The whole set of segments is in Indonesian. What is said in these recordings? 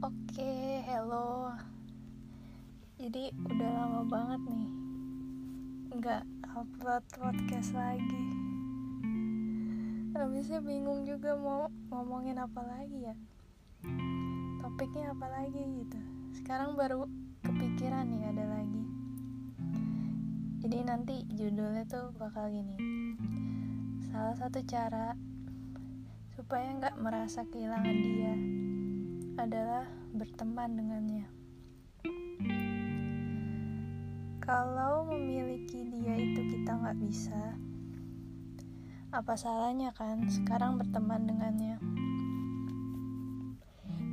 Oke, okay, hello. Jadi udah lama banget nih nggak upload podcast lagi. Habisnya bingung juga mau ngomongin apa lagi ya. Topiknya apa lagi gitu. Sekarang baru kepikiran nih ada lagi. Jadi nanti judulnya tuh bakal gini. Salah satu cara supaya nggak merasa kehilangan dia adalah berteman dengannya. Kalau memiliki dia itu kita nggak bisa. Apa salahnya kan sekarang berteman dengannya?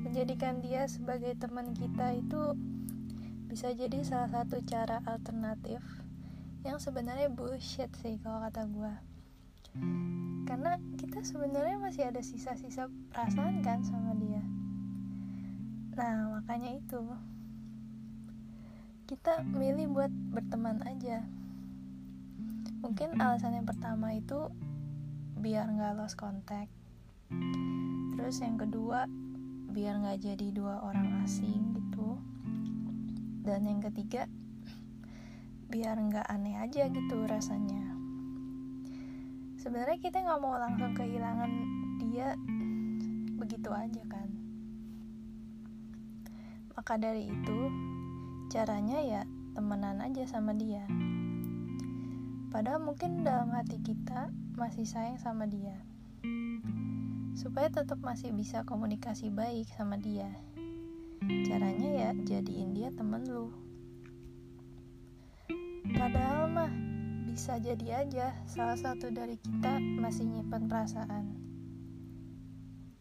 Menjadikan dia sebagai teman kita itu bisa jadi salah satu cara alternatif yang sebenarnya bullshit sih kalau kata gue karena kita sebenarnya masih ada sisa-sisa perasaan kan sama dia nah makanya itu. Kita milih buat berteman aja. Mungkin alasan yang pertama itu biar nggak lost contact. Terus yang kedua biar nggak jadi dua orang asing gitu. Dan yang ketiga biar nggak aneh aja gitu rasanya. Sebenarnya kita nggak mau langsung kehilangan dia. Begitu aja kan maka dari itu? Caranya ya temenan aja sama dia. Padahal mungkin dalam hati kita masih sayang sama dia. Supaya tetap masih bisa komunikasi baik sama dia. Caranya ya jadiin dia temen lu. Padahal mah bisa jadi aja salah satu dari kita masih nyimpan perasaan.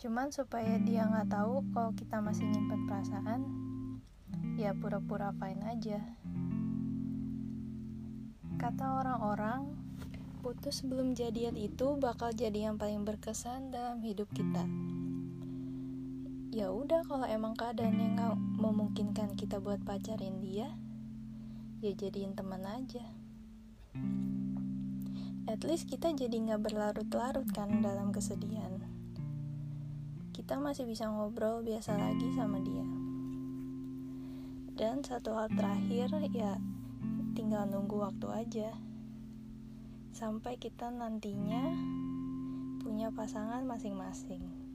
Cuman supaya dia nggak tahu kalau kita masih nyimpan perasaan ya pura-pura fine aja. Kata orang-orang putus sebelum jadian itu bakal jadi yang paling berkesan dalam hidup kita. Ya udah kalau emang keadaannya nggak memungkinkan kita buat pacarin dia ya jadiin teman aja. At least kita jadi nggak berlarut-larut kan dalam kesedihan. Kita masih bisa ngobrol biasa lagi sama dia dan satu hal terakhir ya tinggal nunggu waktu aja sampai kita nantinya punya pasangan masing-masing.